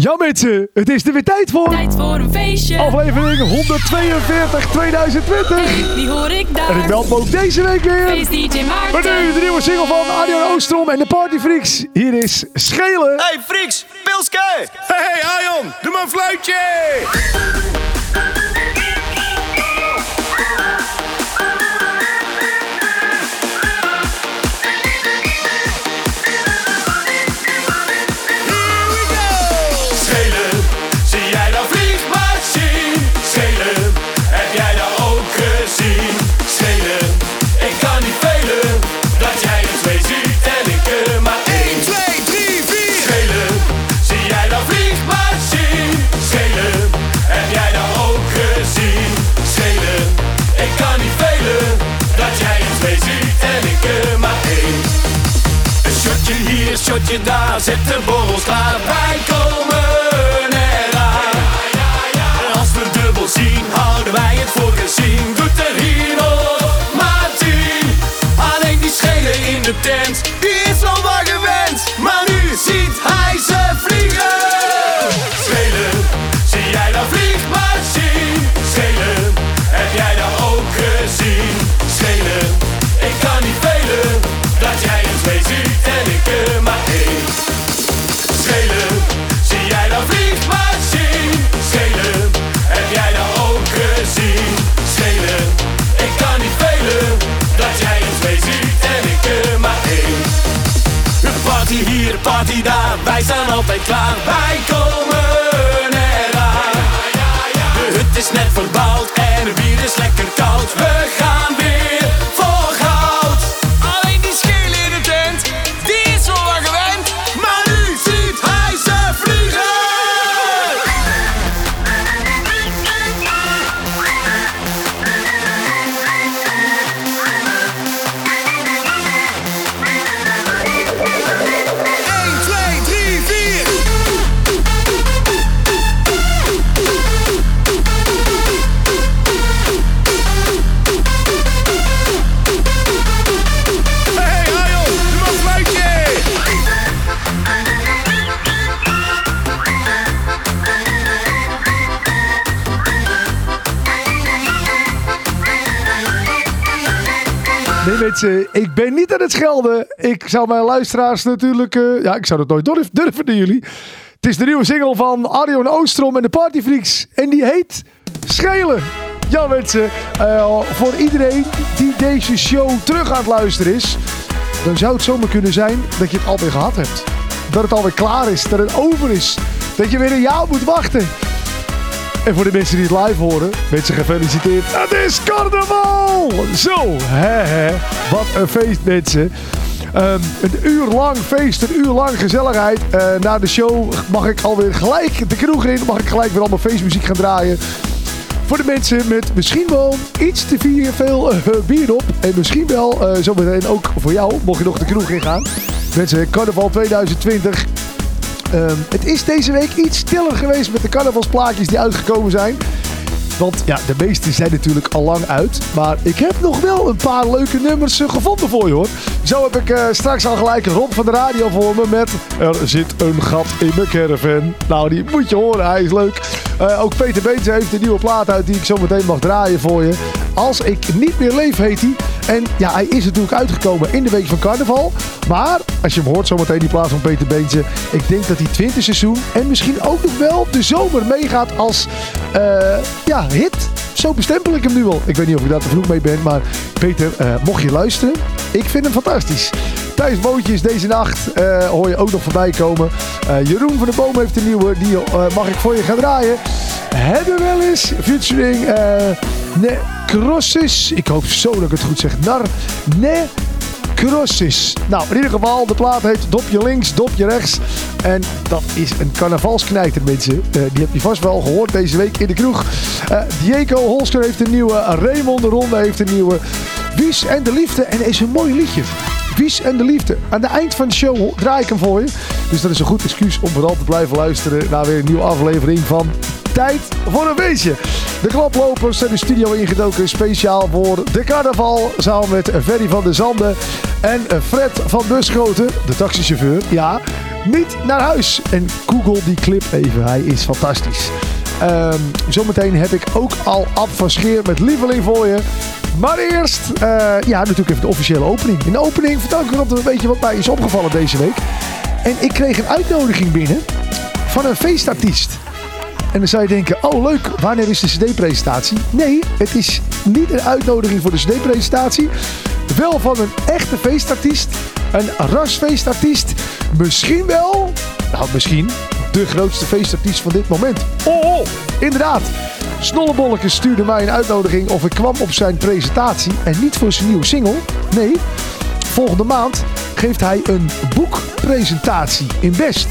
Ja mensen, het is er weer tijd voor. Tijd voor een feestje. Aflevering 142 2020. Hey, die hoor ik daar. En ik meld me ook deze week weer. Feest DJ Maarten. Maar nu de nieuwe single van Arjan Oostrom en de Party Freaks. Hier is Schelen. Hey Friks, Pilske! Hey Arjon, doe maar een fluitje! Daar, zet de borrels klaar. Wij komen eraan. En als we dubbel zien, houden wij het voor gezien. Doet er hier nog maar tien. Alleen die schelen in de tent, die is al wat gewend. Maar nu ziet hij ze vliegen. Wij staan altijd klaar. Wij komen eraan. De hut is net verbouwd en het bier is lekker ik ben niet aan het schelden. Ik zou mijn luisteraars natuurlijk... eh, ja, ik zou dat nooit durf, durven naar jullie. Het is de nieuwe single van Arjon Oostrom en de Party Freaks. En die heet Schelen. Ja mensen, eh, voor iedereen die deze show terug aan het luisteren is... dan zou het zomaar kunnen zijn dat je het alweer gehad hebt. Dat het alweer klaar is, dat het over is. Dat je weer een jaar moet wachten. En voor de mensen die het live horen, mensen gefeliciteerd. Het is carnaval! Zo, hè hè. Wat een feest mensen. Ehm, een uur lang feest, een uur lang gezelligheid. Eh, na de show mag ik alweer gelijk de kroeg in. Mag ik gelijk weer allemaal feestmuziek gaan draaien. Voor de mensen met misschien wel iets te veel eh, bier op. En misschien wel eh, zometeen ook voor jou, mocht je nog de kroeg in gaan. Mensen, carnaval 2020. Ehm, het is deze week iets stiller geweest met de carnavalsplaatjes die uitgekomen zijn. Want ja, de meeste zijn natuurlijk al lang uit. Maar ik heb nog wel een paar leuke nummers eh, gevonden voor je hoor. Zo heb ik eh, straks al gelijk Rob van de radio voor me met... Er zit een gat in mijn caravan. Nou, die moet je horen, hij is leuk. Eh, ook Peter Beens heeft een nieuwe plaat uit die ik zo meteen mag draaien voor je. Als ik niet meer leef heet hij. En ja, hij is natuurlijk uitgekomen in de week van carnaval. Maar als je hem hoort zometeen die plaat van Peter Beentje. Ik denk dat hij 20 seizoen en misschien ook nog wel de zomer meegaat als eh, ja, hit. Zo bestempel ik hem nu al. Ik weet niet of ik daar te vroeg mee ben. Maar Peter, eh, mocht je luisteren, ik vind hem fantastisch. Thijs Bootjes deze nacht eh, hoor je ook nog voorbij komen. Eh, Jeroen van de Boom heeft een nieuwe. Die mag ik voor je gaan draaien. Hebben we wel eens featuring Necrosis. Ik hoop zo dat ik het goed zeg. Nar Necrosis. Nou, in ieder geval, de plaat heet Dopje links, Dopje rechts. En dat is een carnavalsknijter, mensen. Eh, die heb je vast wel gehoord deze week in de kroeg. Eh Diego Holsker heeft een nieuwe. Raymond de Ronde heeft een nieuwe. Wies en de Liefde. En is een mooi liedje. Wies en de Liefde. Aan het eind van de show draai ik hem voor je. Dus dat is een goed excuus om vooral te blijven luisteren naar weer een nieuwe aflevering van Tijd voor een Beestje. De klaplopers zijn de studio ingedoken speciaal voor de carnaval. Samen met Ferry van der Zanden en Fred van Buschoten, de taxichauffeur. Ja, niet naar huis. En google die clip even, hij is fantastisch. Ehm, zometeen heb ik ook al Ab van Scheer met Lieveling voor je. Maar eerst, eh, ja, natuurlijk even de officiële opening. In de opening vertel ik nog een beetje wat mij is opgevallen deze week. En ik kreeg een uitnodiging binnen van een feestartiest. En dan zou je denken, oh leuk, wanneer is de cd-presentatie? Nee, het is niet een uitnodiging voor de cd-presentatie. Wel van een echte feestartiest. Een rasfeestartiest. Misschien wel, nou misschien, de grootste feestartiest van dit moment. Inderdaad. Snollebolleke stuurde mij een uitnodiging of ik kwam op zijn presentatie. En niet voor zijn nieuwe single. Nee, volgende maand geeft hij een boekpresentatie in West.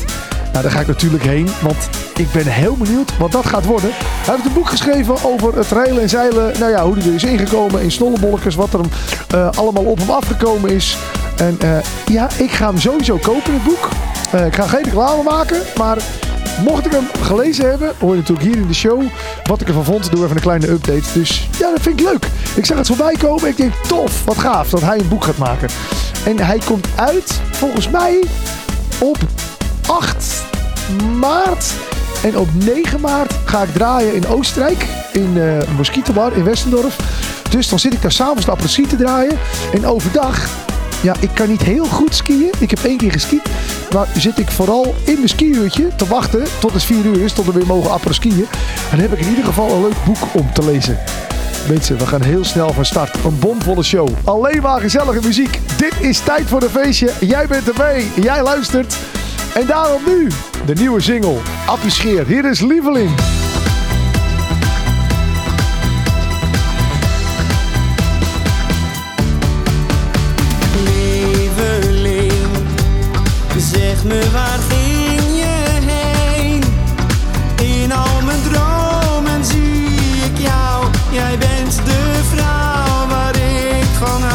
Nou, daar ga ik natuurlijk heen, want ik ben heel benieuwd wat dat gaat worden. Hij heeft een boek geschreven over het reilen en zeilen. Nou ja, hoe hij er is ingekomen in snollebolletjes, wat er uh, allemaal op hem afgekomen is. En uh, ja, ik ga hem sowieso kopen, het boek. Uh, ik ga geen reclame maken, maar mocht ik hem gelezen hebben, hoor je natuurlijk hier in de show wat ik ervan vond. Doe even een kleine update. Dus ja, dat vind ik leuk. Ik zag het voorbij komen. Ik denk, tof, wat gaaf dat hij een boek gaat maken. En hij komt uit, volgens mij, op 8 maart. En op 9 maart ga ik draaien in Oostenrijk. In uh, een Mosquitobar in Westendorf. Dus dan zit ik daar s'avonds de apres te draaien. En overdag, ja, ik kan niet heel goed skiën. Ik heb één keer geskiet. Maar zit ik vooral in mijn skiuurtje te wachten tot het 4 uur is. Tot we weer mogen apres skiën. En dan heb ik in ieder geval een leuk boek om te lezen. Mensen, we gaan heel snel van start. Een bomvolle show. Alleen maar gezellige muziek. Dit is tijd voor een feestje. Jij bent erbij. Jij luistert. En daarom nu de nieuwe single. Appie Scheer. Hier is. Lieveling, me waar ging je heen? In al mijn dromen zie ik jou. Jij bent de vrouw waar ik van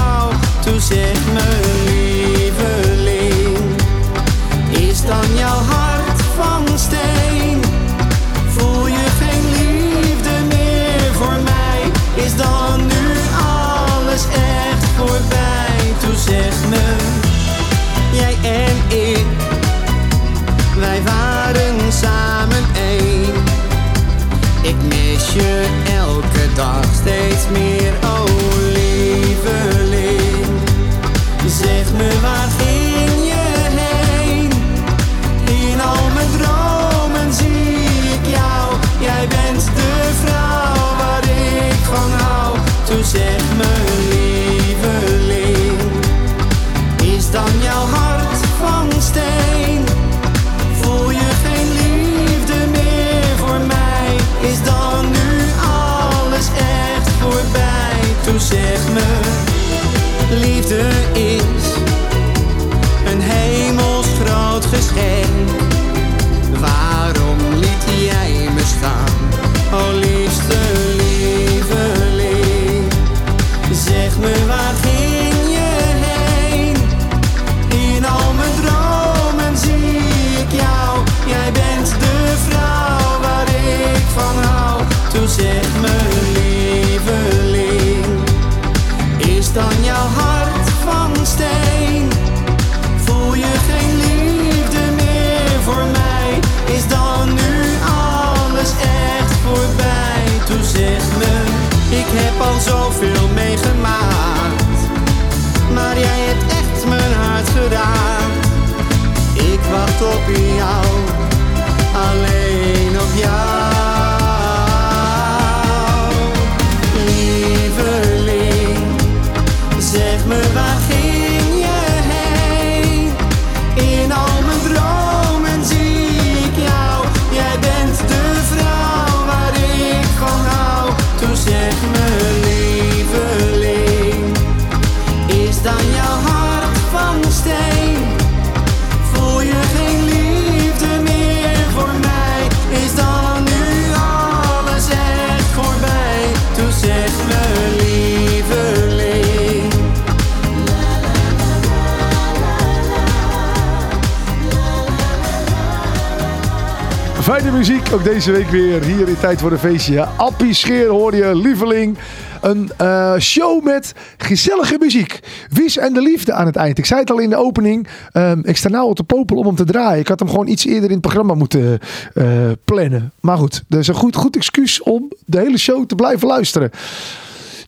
ook deze week weer hier in Tijd voor een Feestje. Appie Scheer hoor je, lieveling. Een eh, show met gezellige muziek. Wies en de liefde aan het eind. Ik zei het al in de opening. ehm, ik sta nou al te popelen om hem te draaien. Ik had hem gewoon iets eerder in het programma moeten eh, plannen. Maar goed, dat is een goed, goed excuus om de hele show te blijven luisteren.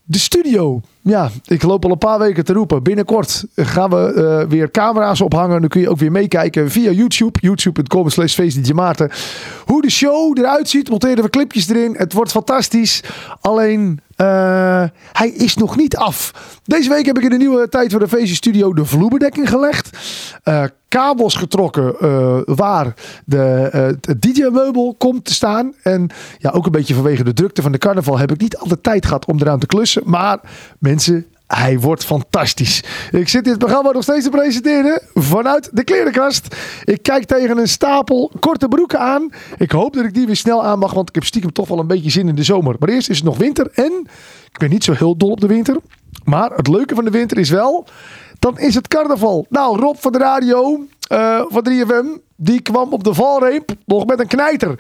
De studio. Ja, ik loop al een paar weken te roepen. Binnenkort gaan we eh, weer camera's ophangen. Dan kun je ook weer meekijken via YouTube. YouTube.com slash Maarten. Hoe de show eruit ziet. Monteren we clipjes erin. Het wordt fantastisch. Alleen, eh, hij is nog niet af. Deze week heb ik in de nieuwe Tijd voor de Feestje Studio de vloerbedekking gelegd. Eh, kabels getrokken eh, waar de, eh, het DJ-meubel komt te staan. En ja, ook een beetje vanwege de drukte van de carnaval heb ik niet altijd tijd gehad om eraan te klussen. Maar mensen, hij wordt fantastisch. Ik zit dit programma nog steeds te presenteren vanuit de klerenkast. Ik kijk tegen een stapel korte broeken aan. Ik hoop dat ik die weer snel aan mag, want ik heb stiekem toch wel een beetje zin in de zomer. Maar eerst is het nog winter en ik ben niet zo heel dol op de winter. Maar het leuke van de winter is wel, dan is het carnaval. Nou, Rob van de radio eh, van 3FM, die kwam op de valreep nog met een knijter.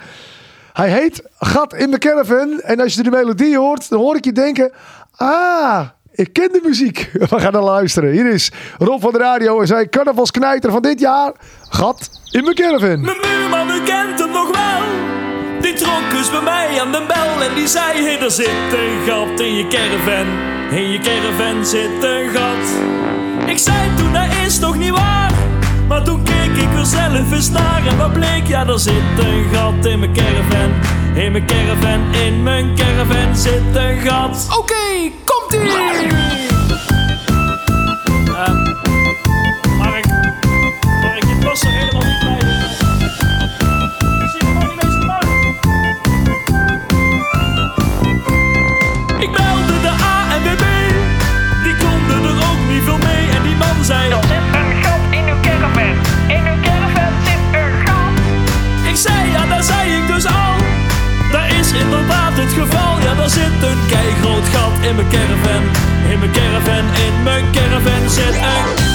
Hij heet Gat in de Caravan. En als je de melodie hoort, dan hoor ik je denken... Ah, ik ken de muziek. We gaan naar luisteren. Hier is Rob van de Radio en zijn carnavalsknijter van dit jaar. Gat in mijn caravan. Mijn buurman, u kent hem nog wel. Die trok eens bij mij aan de bel en die zei: Hey, er zit een gat in je caravan. In je caravan zit een gat. Ik zei toen: Dat is toch niet waar? Maar toen keek ik er zelf eens naar en wat bleek? Ja, er zit een gat in mijn caravan. In mijn caravan, in mijn caravan zit een gat. Oké, komt-ie! Eh, Mark, Mark, dit was er helemaal niet bij. Daar zit een keigroot gat in mijn caravan. In mijn caravan, in mijn caravan zit een.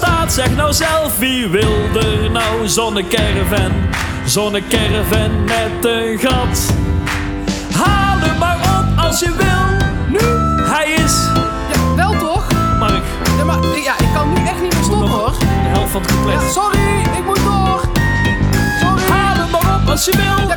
Staat. Zeg nou zelf, wie wil er nou zonnecaravan? Zonnecaravan met een gat. Haal hem maar op als je wil. Nu, hij is. Ja, wel toch? Mark, Ja, maar ja, ik kan nu echt niet meer stoppen hoor. de helft van het Ja, compleet. sorry, ik moet door. Sorry. Haal hem maar op als je wil.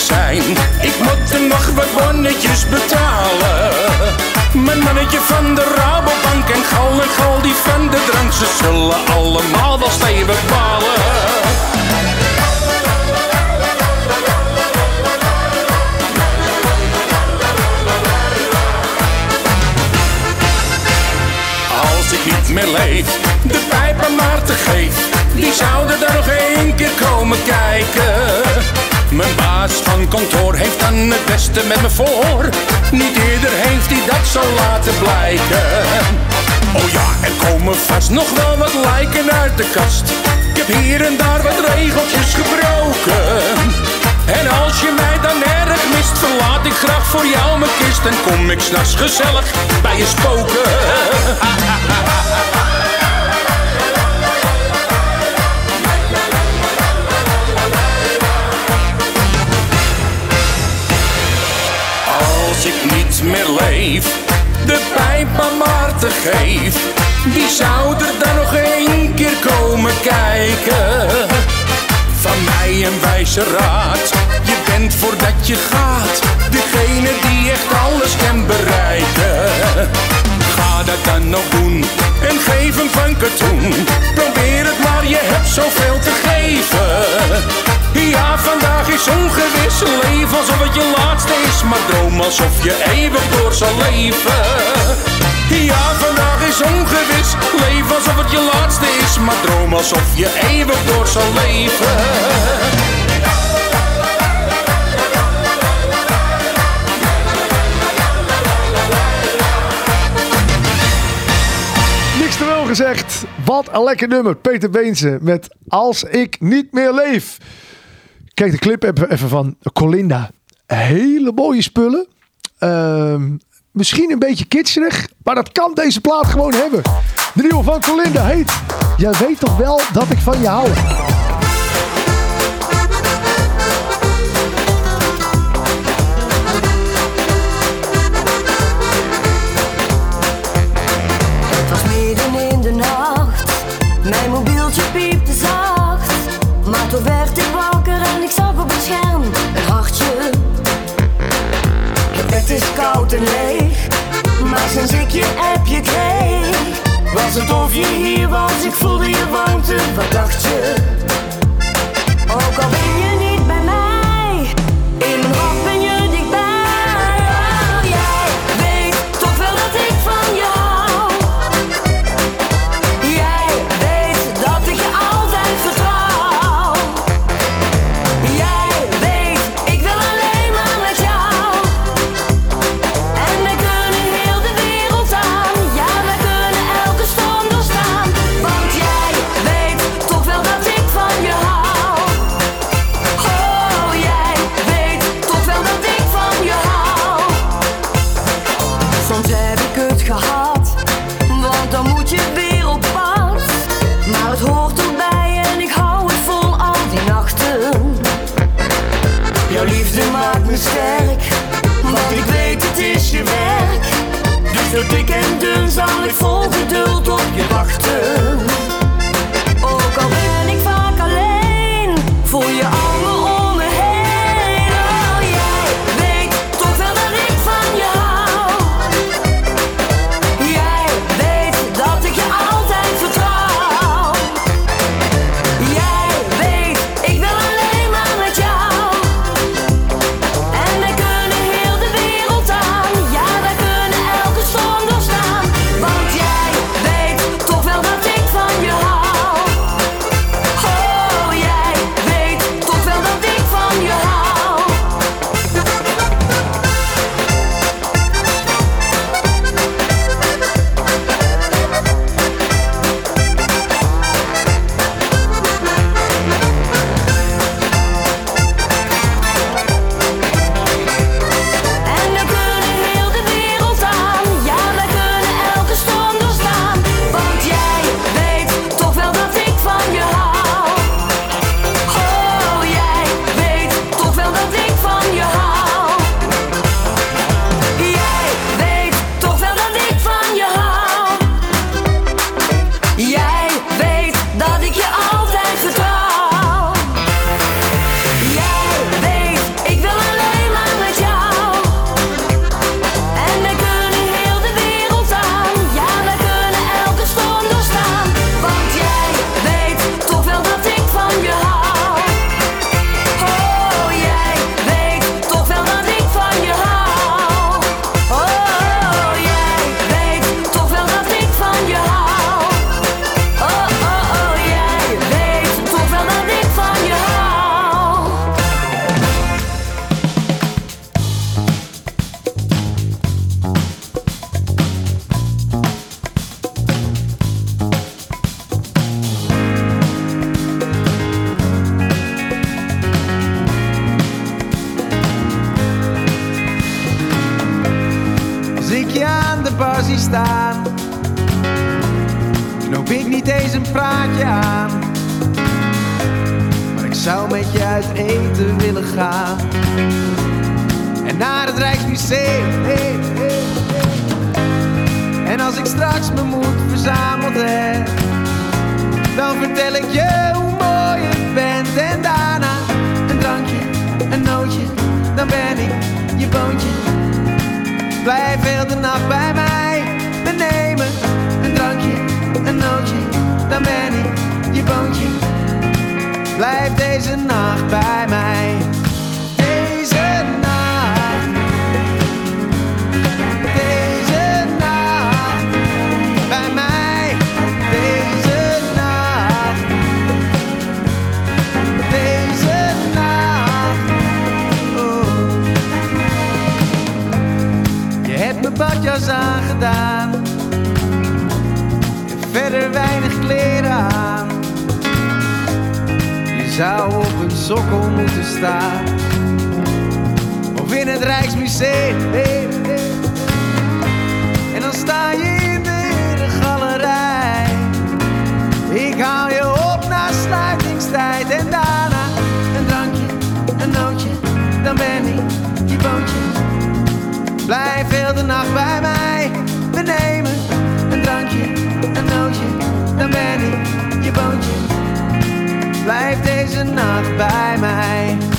zijn. Ik moet nog wat bonnetjes betalen. Mijn mannetje van de Rabobank en Gal en Gal die van de drank. Ze zullen allemaal wel Als ik niet meer leef. De pijper maar te geef, die zouden er nog één keer komen kijken. Mijn baas van kantoor heeft dan het beste met me voor. Niet eerder heeft hij dat zo laten blijken. Oh ja, er komen vast nog wel wat lijken uit de kast. Ik heb hier en daar wat regeltjes gebroken. En als je mij dan erg mist, verlaat ik graag voor jou mijn kist. En kom ik s'nachts gezellig bij je spoken. Meer leef, de pijp aan Maarten geef, die zou er dan nog één keer komen kijken. Van mij een wijze raad, je bent voordat je gaat, degene die echt alles kan bereiken. Dat dan nog doen en geef hem van katoen. Probeer het maar, je hebt zoveel te geven. Ja, vandaag is ongewis. Leef alsof het je laatste is, maar droom alsof je eeuwig door zal leven. Ja, vandaag is ongewis. Leef alsof het je laatste is, maar droom alsof je eeuwig door zal leven. Gezegd. Wat een lekker nummer. Peter Beense met Als ik niet meer leef. Kijk de clip even van Colinda. Hele mooie spullen. Ehm, misschien een beetje kitscherig. Maar dat kan deze plaat gewoon hebben. De nieuwe van Colinda heet... Jij weet toch wel dat ik van je hou. Het is koud en leeg, maar sinds ik je appje kreeg, was het of je hier was, ik voelde je warmte, wat dacht je? Op Blijf heel de nacht bij mij. We nemen een drankje, een nootje. Dan ben ik je boontje. Blijf deze nacht bij mij.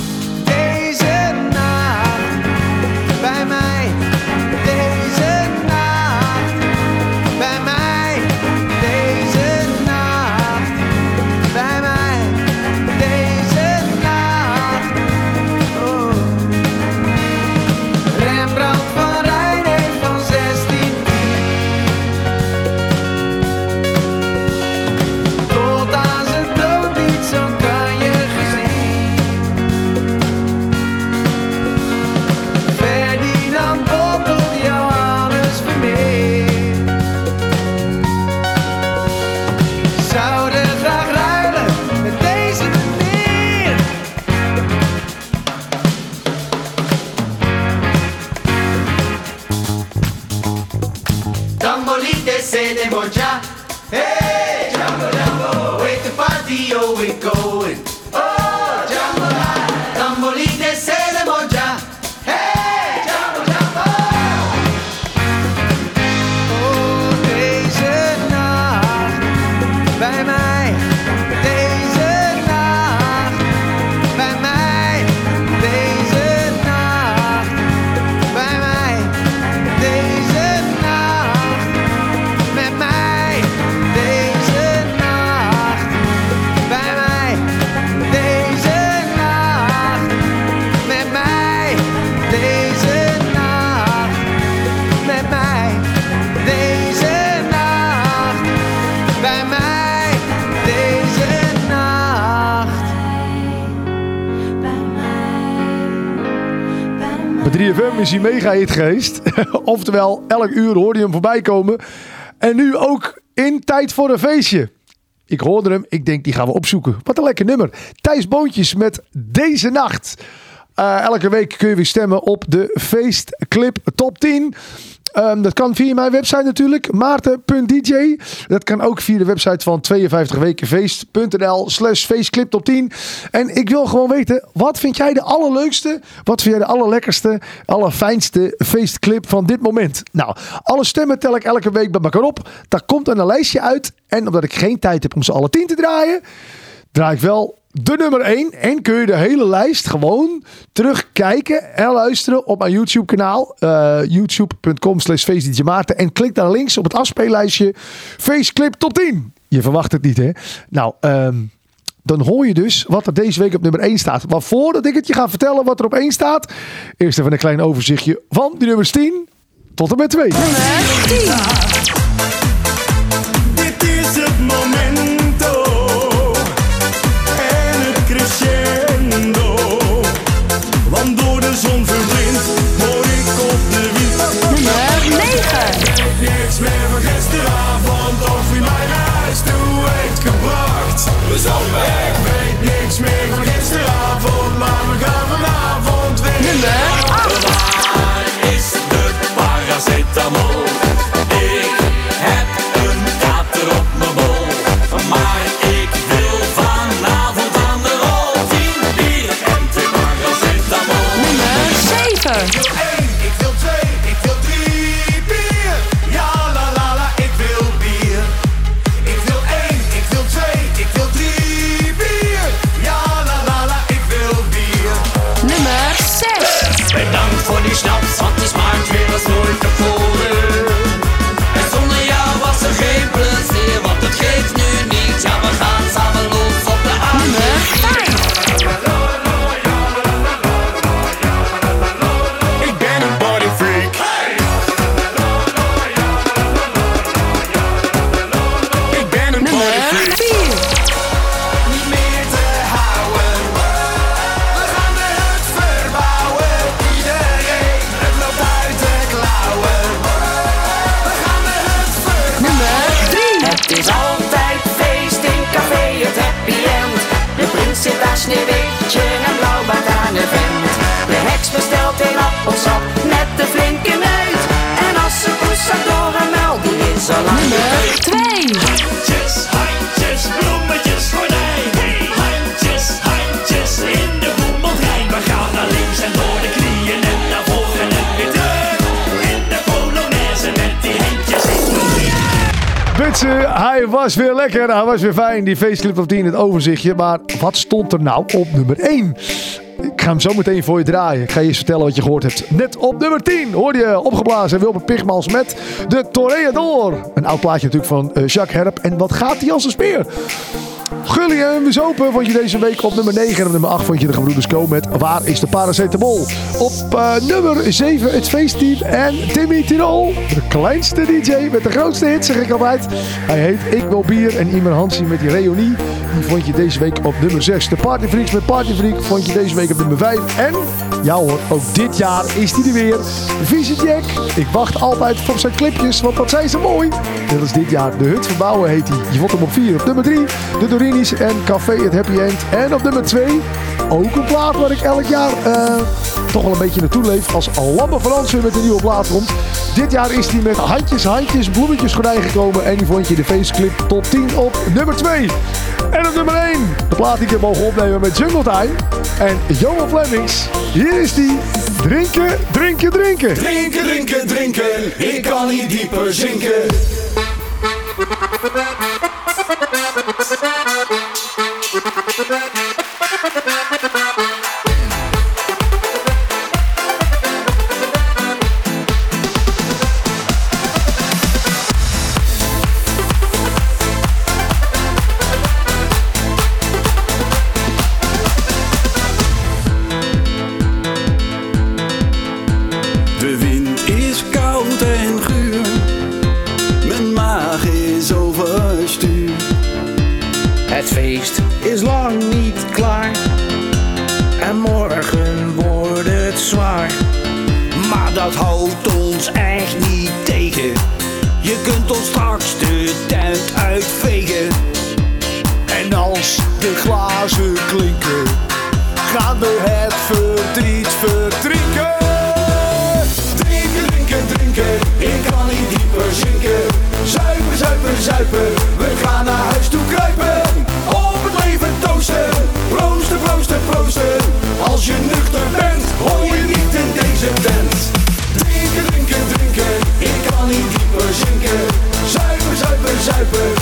3FM is hij mega hit geweest. Oftewel, elk uur hoorde je hem voorbij komen. En nu ook in Tijd voor een Feestje. Ik hoorde hem, ik denk die gaan we opzoeken. Wat een lekker nummer. Thijs Boontjes met Deze Nacht. Eh, elke week kun je weer stemmen op de feestclip top 10. Ehm, dat kan via mijn website natuurlijk, maarten.dj. Dat kan ook via de website van 52wekenfeest.nl slash feestclip top 10. En ik wil gewoon weten, wat vind jij de allerleukste, wat vind jij de allerlekkerste, allerfijnste feestclip van dit moment? Nou, alle stemmen tel ik elke week bij elkaar op. Daar komt een lijstje uit. En omdat ik geen tijd heb om ze alle 10 te draaien, draai ik wel de nummer 1. En kun je de hele lijst gewoon terugkijken en luisteren op mijn YouTube kanaal. Eh, youtube.com slash Maarten. En klik daar links op het afspeellijstje. Faceclip top 10. Je verwacht het niet hè. Nou, um, dan hoor je dus wat er deze week op nummer 1 staat. Maar voordat ik het je ga vertellen wat er op 1 staat. Eerst even een klein overzichtje van die nummers 10 tot en met 2. Nummer 10. Lekker. Hij was weer fijn. Die faceclip van 10 het overzichtje. Maar wat stond er nou op nummer 1? Ik ga hem zo meteen voor je draaien. Ik ga je eens vertellen wat je gehoord hebt. Net op nummer 10 hoorde je opgeblazen Wilbert Pigmals met de Toreador. Een oud plaatje natuurlijk van eh, Jacques Herp. En wat gaat hij als een speer? Gully en Bezopen vond je deze week op nummer 9. En op nummer 8 vond je de gebroeders Co met Waar is de paracetamol? Op eh, nummer 7 het feestteam en Timmy Tirol. De kleinste DJ met de grootste hits zeg ik altijd. Hij heet Ik Wil Bier en Imer Hansie met die reunie. Die vond je deze week op nummer 6. De Party Freaks met Party Freak vond je deze week op nummer 5. En, ja hoor, ook dit jaar is hij er weer. Vieze Jack. Ik wacht altijd op zijn clipjes, want wat zijn ze mooi. Dit is dit jaar De Hut Verbouwen heet hij. Je vond hem op 4. Op nummer 3 de Dorinis en Café het Happy End. En op nummer 2 ook een plaat waar ik elk jaar eh, toch wel een beetje naartoe leef. Als Lamme Frans weer met een nieuwe plaat komt. Dit jaar is hij met handjes, handjes, bloemetjes gordijn gekomen. En die vond je in de faceclip top 10 op nummer 2. En op nummer 1 de plaat die ik heb mogen opnemen met Jungle Time. En Johan Flemings. Hier is die. Drinken, drinken, drinken. Drinken, drinken, drinken. Ik kan niet dieper zinken. Música Zuipen. We gaan naar huis toe kruipen. Op het leven toosten. Proosten, proosten, proosten. Als je nuchter bent, hoor je niet in deze tent. Drinken, drinken, drinken. Ik kan niet dieper zinken. Zuipen, zuipen, zuipen.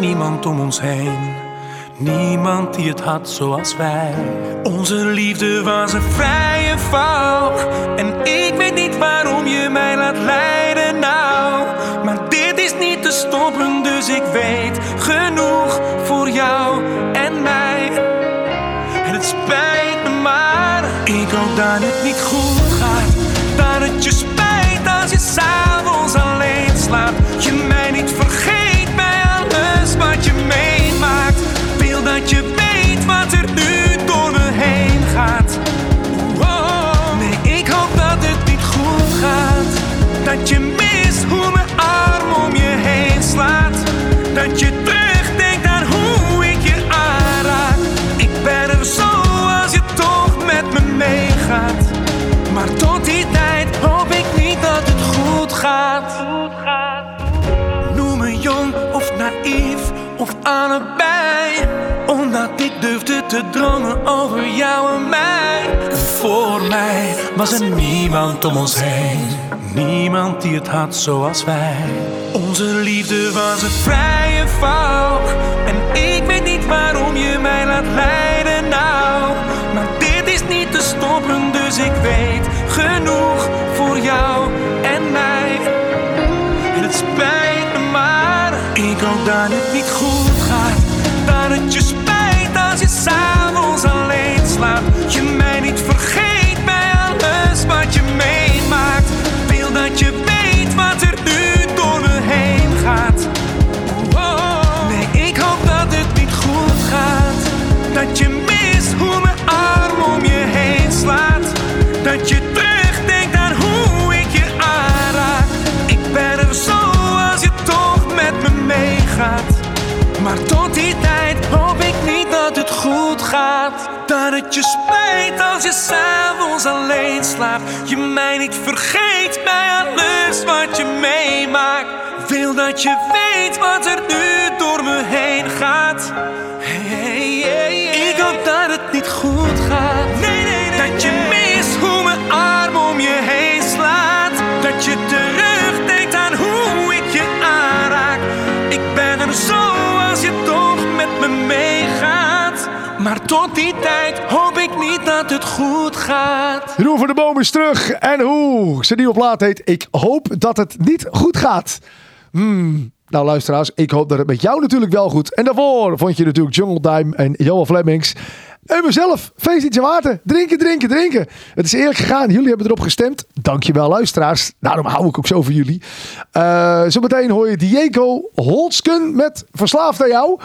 Niemand om ons heen. Niemand die het had zoals wij. Onze liefde was een vrije val. En ik weet niet waarom je mij laat leiden nou. Maar dit is niet te stoppen dus ik weet genoeg voor jou en mij. En het spijt me maar. Ik hoop dat het niet goed gaat. Dat het je spijt als je s'avonds alleen slaapt. Je mij niet vergeet Dat je terugdenkt aan hoe ik je aanraak. Ik ben er zo als je toch met me meegaat. Maar tot die tijd hoop ik niet dat het goed gaat. Noem me jong of naïef of allebei. Omdat ik durfde te dromen over jou en mij Voor mij was er niemand om ons heen. Niemand die het had zoals wij. Onze liefde was een vrije val. En ik weet niet waarom je mij laat leiden nou. Maar dit is niet te stoppen dus ik weet genoeg voor jou en mij. En het spijt me maar. Ik hoop dat het niet goed je spijt als je s'avonds alleen slaapt. Je mij niet vergeet bij alles wat je meemaakt. Wil dat je weet wat er nu door me heen gaat. Hey, hey, hey. Ik hoop dat het niet goed gaat. Nee, nee, nee, Dat je mist hoe mijn arm om je heen slaat. Dat je terugdenkt aan hoe ik je aanraak. Ik ben er zo als je toch met me meegaat. Maar tot die tijd het goed gaat Roel van de Boom is terug. En hoe zijn nieuwe plaat heet Ik hoop dat het niet goed gaat. Hmm. Nou luisteraars, ik hoop dat het met jou natuurlijk wel goed. En daarvoor vond je natuurlijk Jungle Dime en Johan Flemings. En mezelf, feest Maarten. Drinken, drinken, drinken. Het is eerlijk gegaan. Jullie hebben erop gestemd. Dankjewel luisteraars. Daarom hou ik ook zo van jullie. Eh, zometeen hoor je Diego Holsken met Verslaafd aan jou.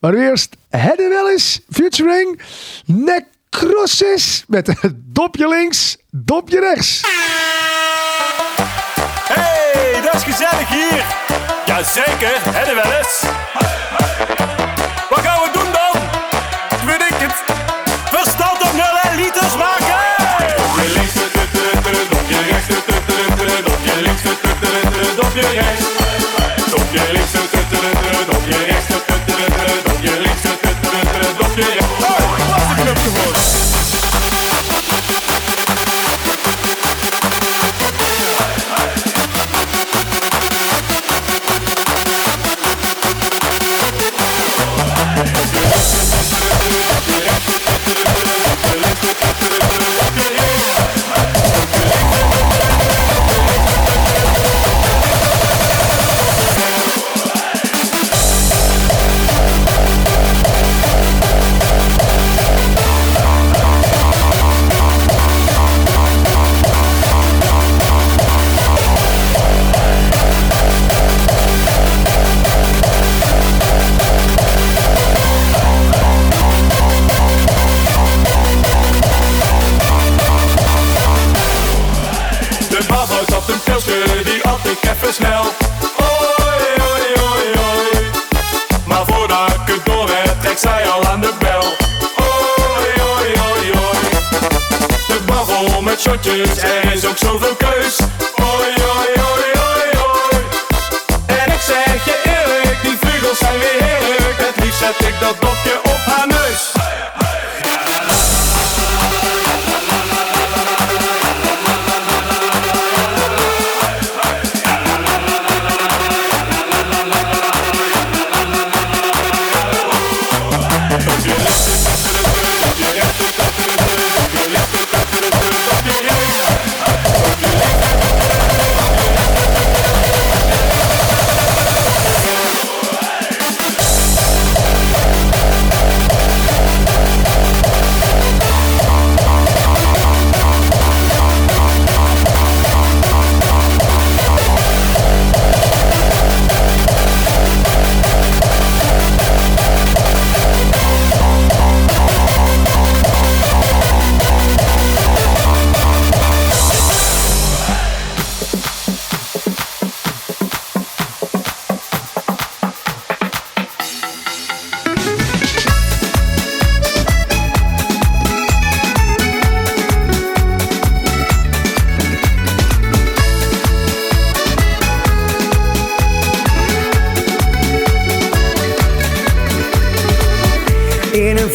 Maar eerst Hedde Willis featuring Necrosis met dopje links, dopje rechts. Hey, dat is gezellig hier. Jazeker, hè de wel eens. Wat gaan we doen dan? Weet ik het. Verstand op nul en liters maken. Dopje links, dopje rechts, dopje links, dopje rechts. Dopje links, dopje rechts, dopje links, dopje rechts.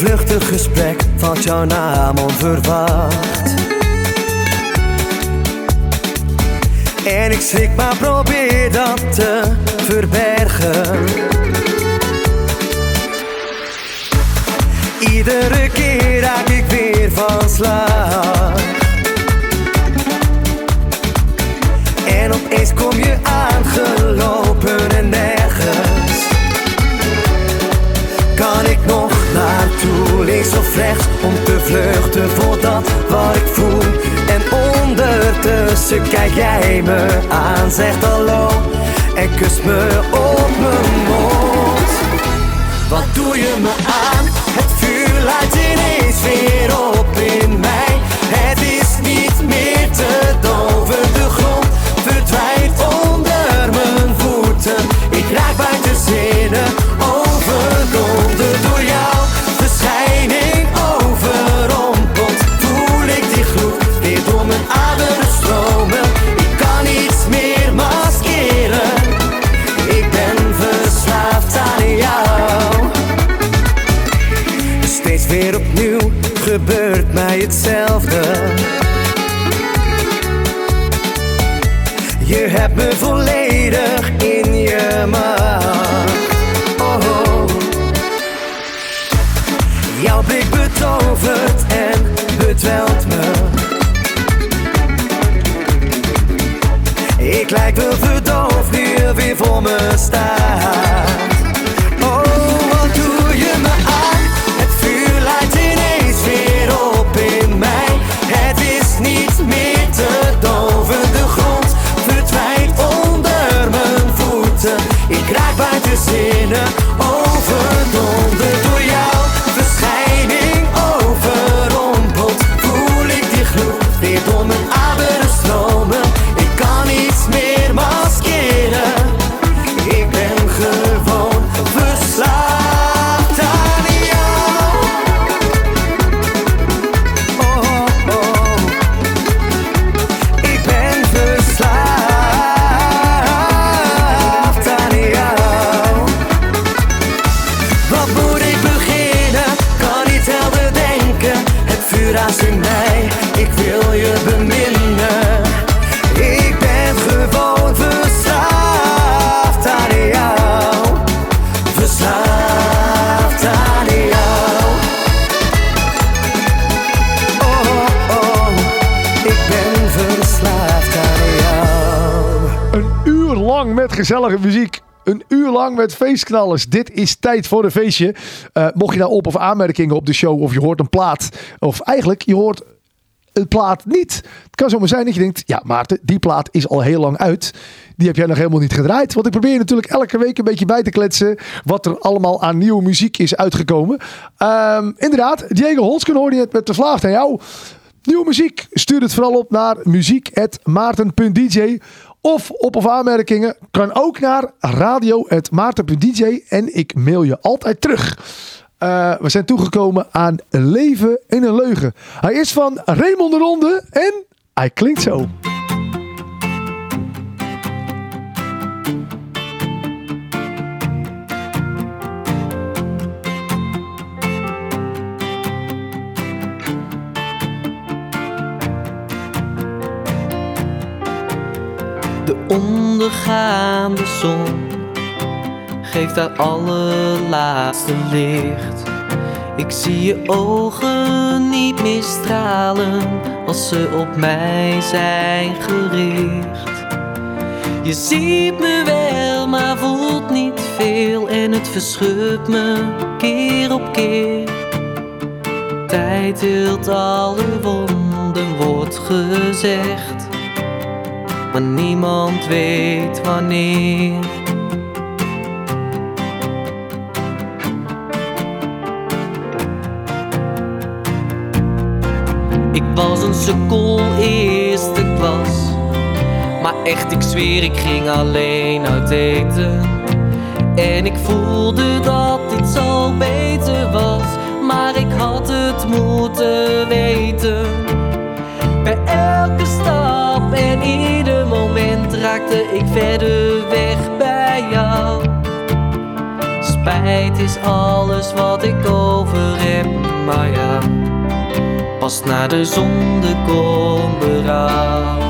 Vluchtig gesprek valt jouw naam onverwacht. En ik schrik maar probeer dat te verbergen. Iedere keer raak ik weer van slag. En opeens kom je aangelopen rechts, om te vluchten voor dat wat ik voel. En ondertussen kijk jij me aan, zegt hallo en kust me op mijn mond. Wat doe je me aan? Voor me muziek. Een uur lang met feestknallers. Dit is tijd voor een feestje. Eh, mocht je nou op- of aanmerkingen op de show of je hoort een plaat. Of eigenlijk, je hoort een plaat niet. Het kan zomaar zijn dat je denkt, ja Maarten, die plaat is al heel lang uit. Die heb jij nog helemaal niet gedraaid. Want ik probeer natuurlijk elke week een beetje bij te kletsen wat er allemaal aan nieuwe muziek is uitgekomen. Ehm, inderdaad, Diego Holsken hoorde je het met de vlaag aan jou. Nieuwe muziek, stuur het vooral op naar muziek.maarten.dj of op of aanmerkingen kan ook naar radio.maarten.dj en ik mail je altijd terug. Eh, we zijn toegekomen aan Leven in een Leugen. Hij is van Raymond de Ronde en hij klinkt zo. Ondergaande zon geeft haar allerlaatste licht. Ik zie je ogen niet meer stralen als ze op mij zijn gericht. Je ziet me wel, maar voelt niet veel en het verschudt me keer op keer. Tijd hield alle wonden, wordt gezegd maar niemand weet wanneer. Ik was een sukkel eerste klas, maar echt ik zweer ik ging alleen uit eten. En ik voelde dat dit zo beter was, maar ik had het moeten weten. Bij elke stap en moment raakte ik verder weg bij jou. Spijt is alles wat ik over heb, maar ja, pas na de zonde komt berouw.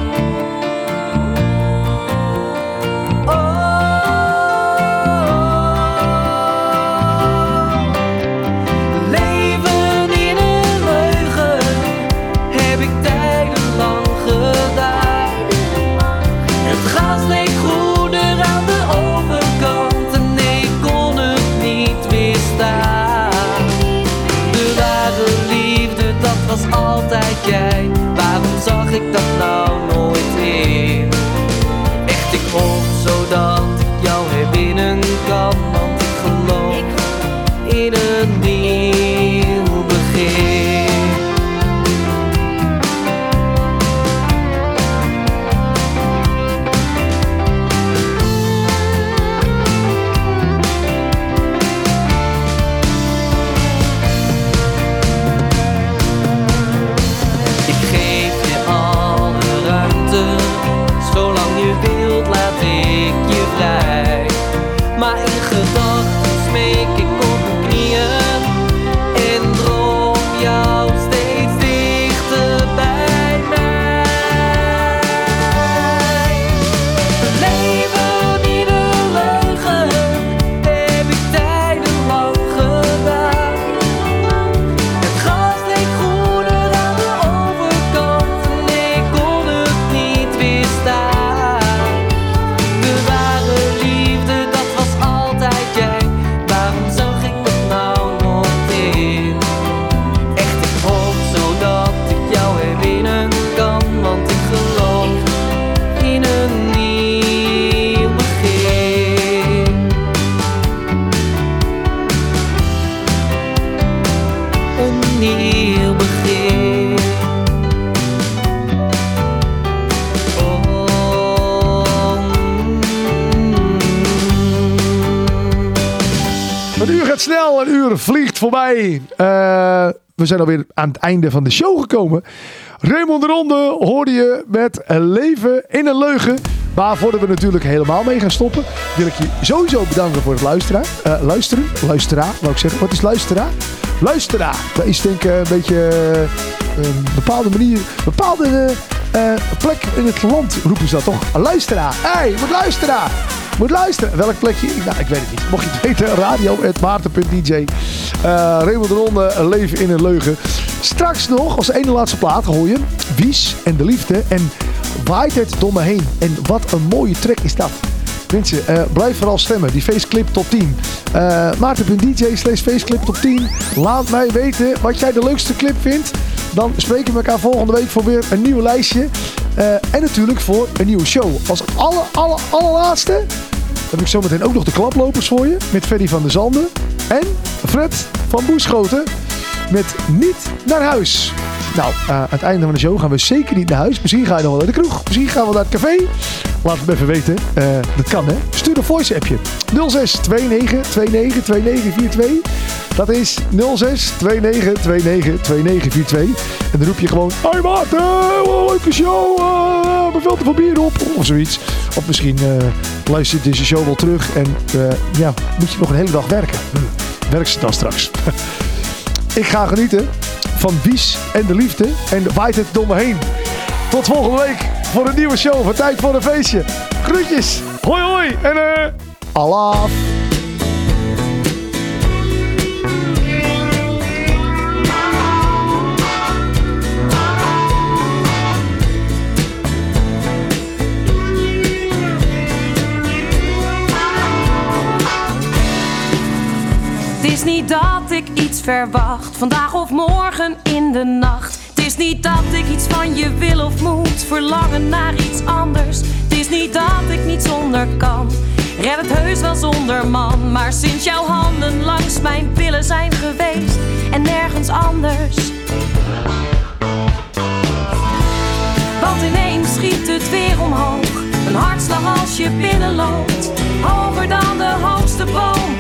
Snel, een uur vliegt voorbij. Eh, we zijn alweer aan het einde van de show gekomen. Raymond de Ronde hoorde je met Leven in een Leugen. Maar voordat we natuurlijk helemaal mee gaan stoppen, wil ik je sowieso bedanken voor het luisteren. Eh, luisteren, luisteraar, wou ik zeggen. Wat is luisteraar? Luisteraar. Dat is denk ik een beetje eh, een bepaalde manier, een bepaalde eh, plek in het land roepen ze dat toch? Luisteraar. Hé, hey, moet luisteraar. Moet luisteren. Welk plekje? Nou, ik weet het niet. Mocht je het weten, radio.maarten.dj. Eh Raymond de Ronde, leven in een leugen. Straks nog, als ene laatste plaat, hoor je Wies en de liefde. En waait het door me heen. En wat een mooie track is dat. Mensen, eh, blijf vooral stemmen. Die faceclip top 10. Eh Maarten.dj slash faceclip top 10. Laat mij weten wat jij de leukste clip vindt. Dan spreken we elkaar volgende week voor weer een nieuw lijstje. Eh, en natuurlijk voor een nieuwe show. Als aller, aller, allerlaatste heb ik zometeen ook nog de klaplopers voor je. Met Freddy van der Zanden. En Fred van Boeschoten. Met Niet naar huis. Nou, eh, aan het einde van de show gaan we zeker niet naar huis. Misschien ga je nog wel naar de kroeg. Misschien gaan we naar het café. Laat het me even weten. Eh, dat kan hè. Stuur een voice appje. 06 29 29 29 42. Dat is 06 29 29 2942. En dan roep je gewoon... Hoi Maarten, oh, leuke show. eh we veel te veel bier op. Of zoiets. Of misschien eh luister je deze show wel terug. En ja, moet je nog een hele dag werken. Hm, werk ze dan straks. Ik ga genieten van Wies en de liefde. En waait het door me heen. Tot volgende week voor een nieuwe show van Tijd voor een Feestje. Groetjes. Hoi hoi. En eh... Allah. Het is niet dat verwacht, vandaag of morgen in de nacht. Het is niet dat ik iets van je wil of moet, verlangen naar iets anders. Het is niet dat ik niet zonder kan, red het heus wel zonder man. Maar sinds jouw handen langs mijn pillen zijn geweest en nergens anders. Want ineens schiet het weer omhoog. Een hartslag als je binnenloopt. Hoger dan de hoogste boom.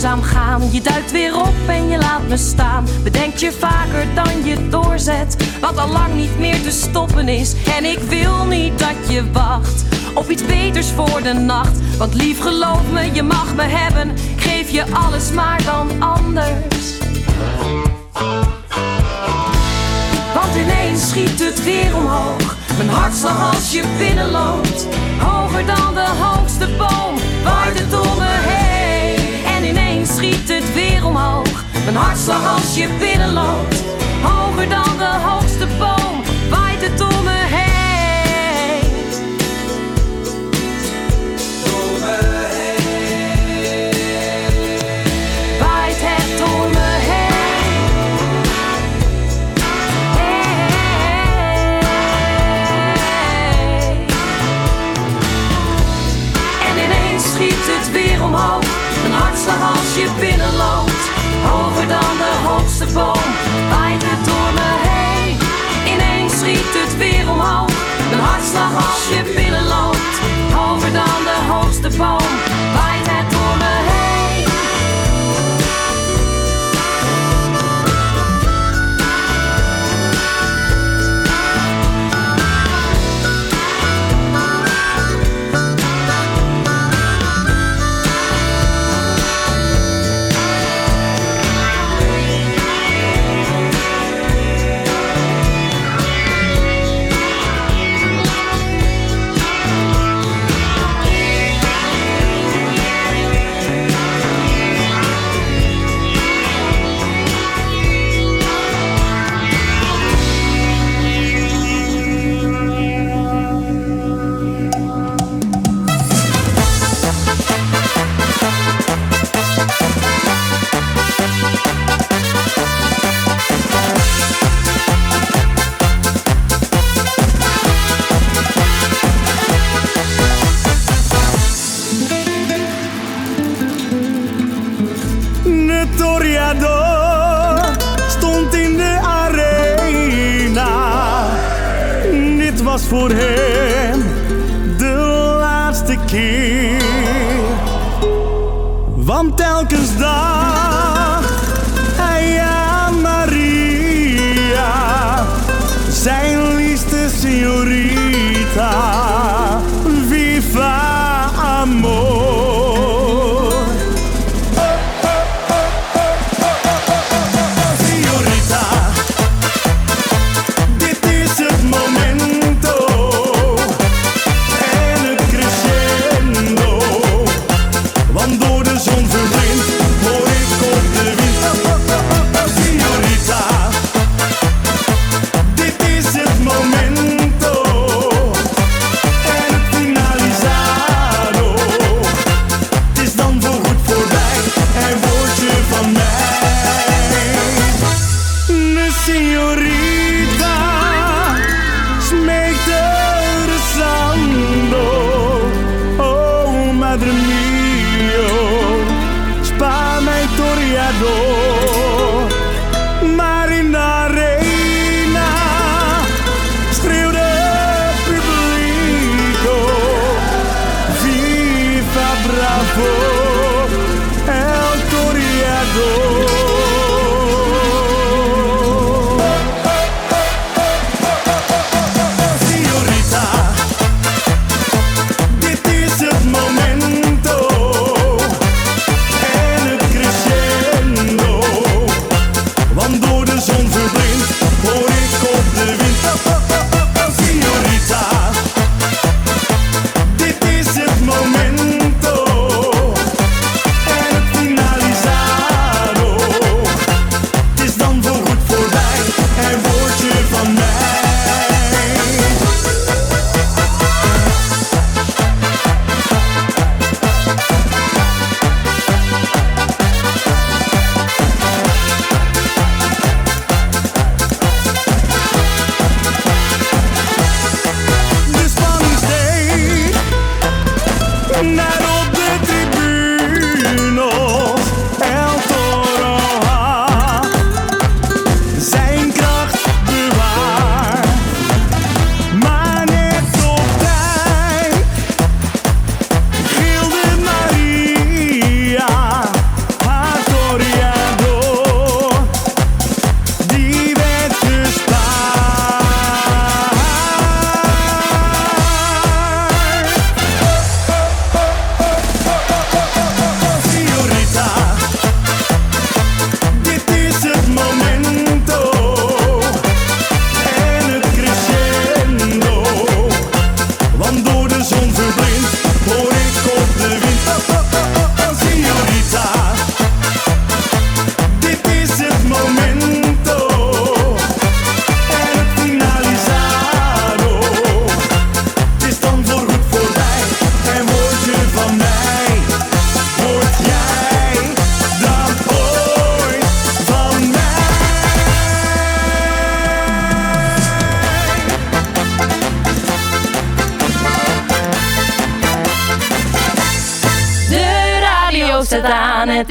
Je duikt weer op en je laat me staan. Bedenk je vaker dan je doorzet. Wat al lang niet meer te stoppen is. En ik wil niet dat je wacht op iets beters voor de nacht. Want lief, geloof me, je mag me hebben. Ik geef je alles, maar dan anders. Want ineens schiet het weer omhoog. Mijn hartslag als je binnenloopt. Hoger dan de hoogste boom. Waait het door me heen. Schiet het weer omhoog. Mijn hartslag als je binnenloopt. Hoger dan de hoogste boom. Je binnenloopt. Hoger dan de hoogste boom. Waait het door me heen. Ineens schiet het weer omhoog. Een hartslag als je binnenloopt. Hoger dan de hoogste boom.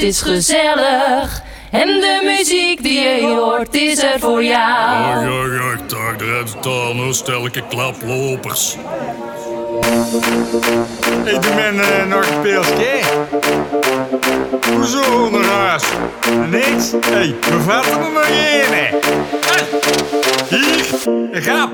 Is gezellig. En de muziek die je hoort is er voor jou. Ach, ach, ach, daar eruit staan, hoor, stelke klaplopers. Hey, doe men eh, nog een pilsje? Hoezo onderhuis? Niks? Hé, hey, we vatten er nog één, hè? Hey, hier, een grap.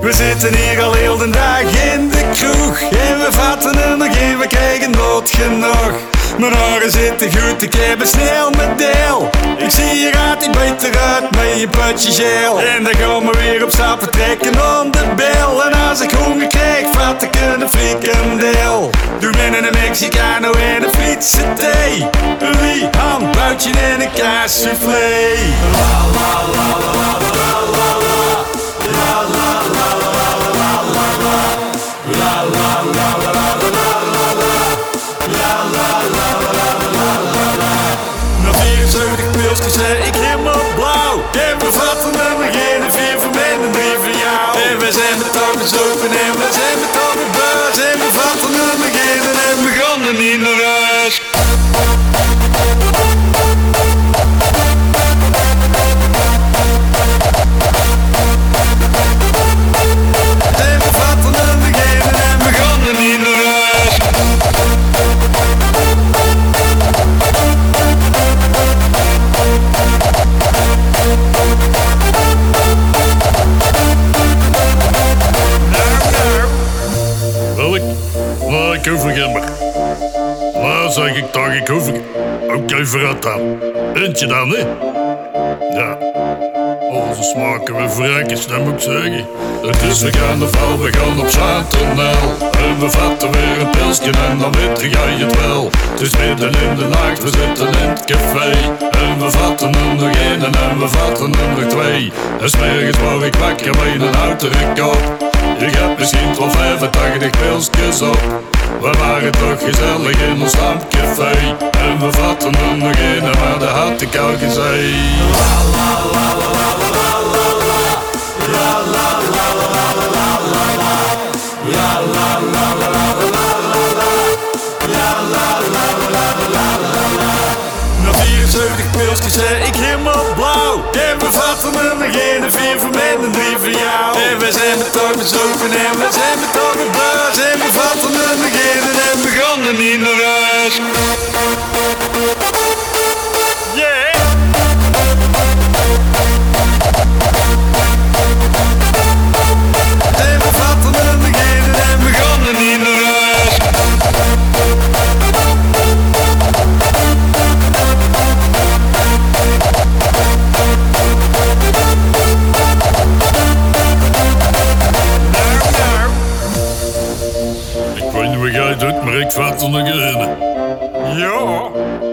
We zitten hier al heel de dag in de kroeg En we vatten er nog één, we krijgen nooit genoeg Mijn oren zitten goed, ik heb een snel deel Ik zie je gaat niet beter uit met je putje geel. En dan gaan we weer op stap trekken om de bel. En als ik honger krijg, vat ik een frikandel. Doe binnen een Mexicano en een Friese thee. Een wie, ham, buitje en een kaassoufflé Na zijn met toch zeg ik toch, ik hoef er... Oké, dan. Eentje dan, hè? Ja. Oh, ze smaken we vrijkjes, dat moet ik zeggen. Het is we gaan de val, we gaan op Chantenel. En we vatten weer een pilsje en dan weet jij het wel. Het is midden in de nacht, we zitten in En we vatten er nog één en we vatten er nog twee. En s'morgens word ik wakker met een oude kop. Je hebt misschien wel 85 pilsjes op. We waren toch gezellig in ons stampcafé. En we vatten er nog één, maar dat had ik al gezegd. Na 74 pilsjes zei ik helemaal blauw. En we vatten er nog een vier voor mij en drie voor jou. En we zijn met toch bezopen en we zijn met toch een buis En we vatten er nog één en we gaan er niet naar huis kvart again? gryning. Ja.